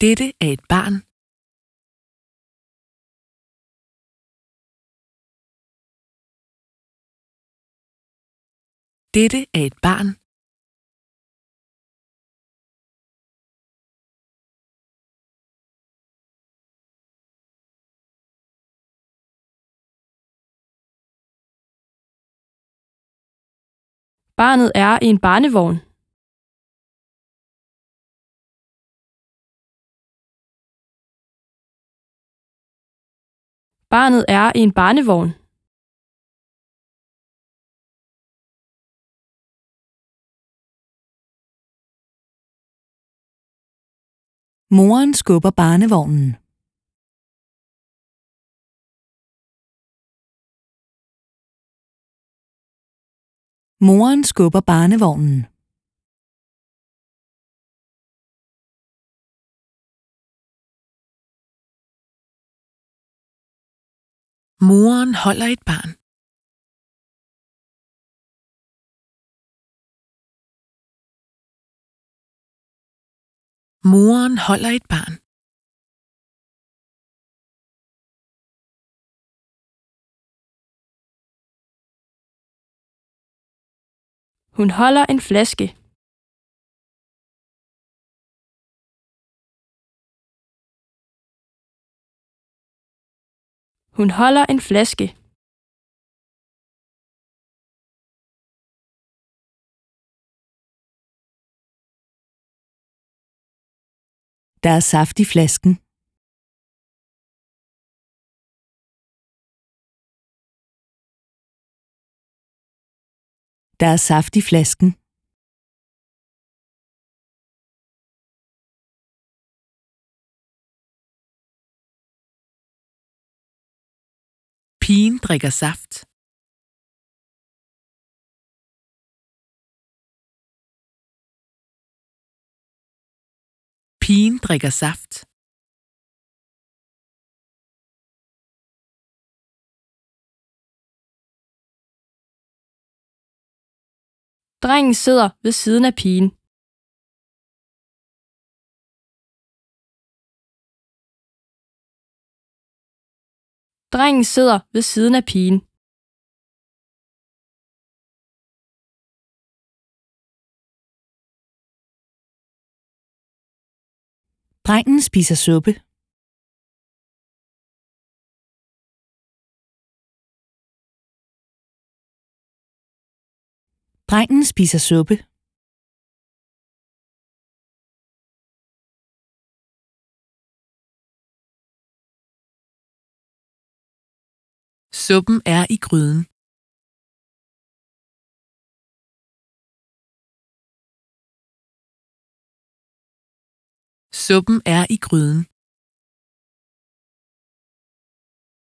Dette er et barn. Dette er et barn. Barnet er i en barnevogn. Barnet er i en barnevogn. Moren skubber barnevognen. Moren skubber barnevognen. Moren holder et barn. Moren holder et barn. Hun holder en flaske. Hun holder en flaske. Der er saft i flasken. Der er saft i flasken. Pigen drikker saft. Pigen drikker saft. Drengen sidder ved siden af pigen. Drengen sidder ved siden af pigen. Drengen spiser suppe. Drengen spiser suppe. Suppen er i gryden. Suppen er i gryden.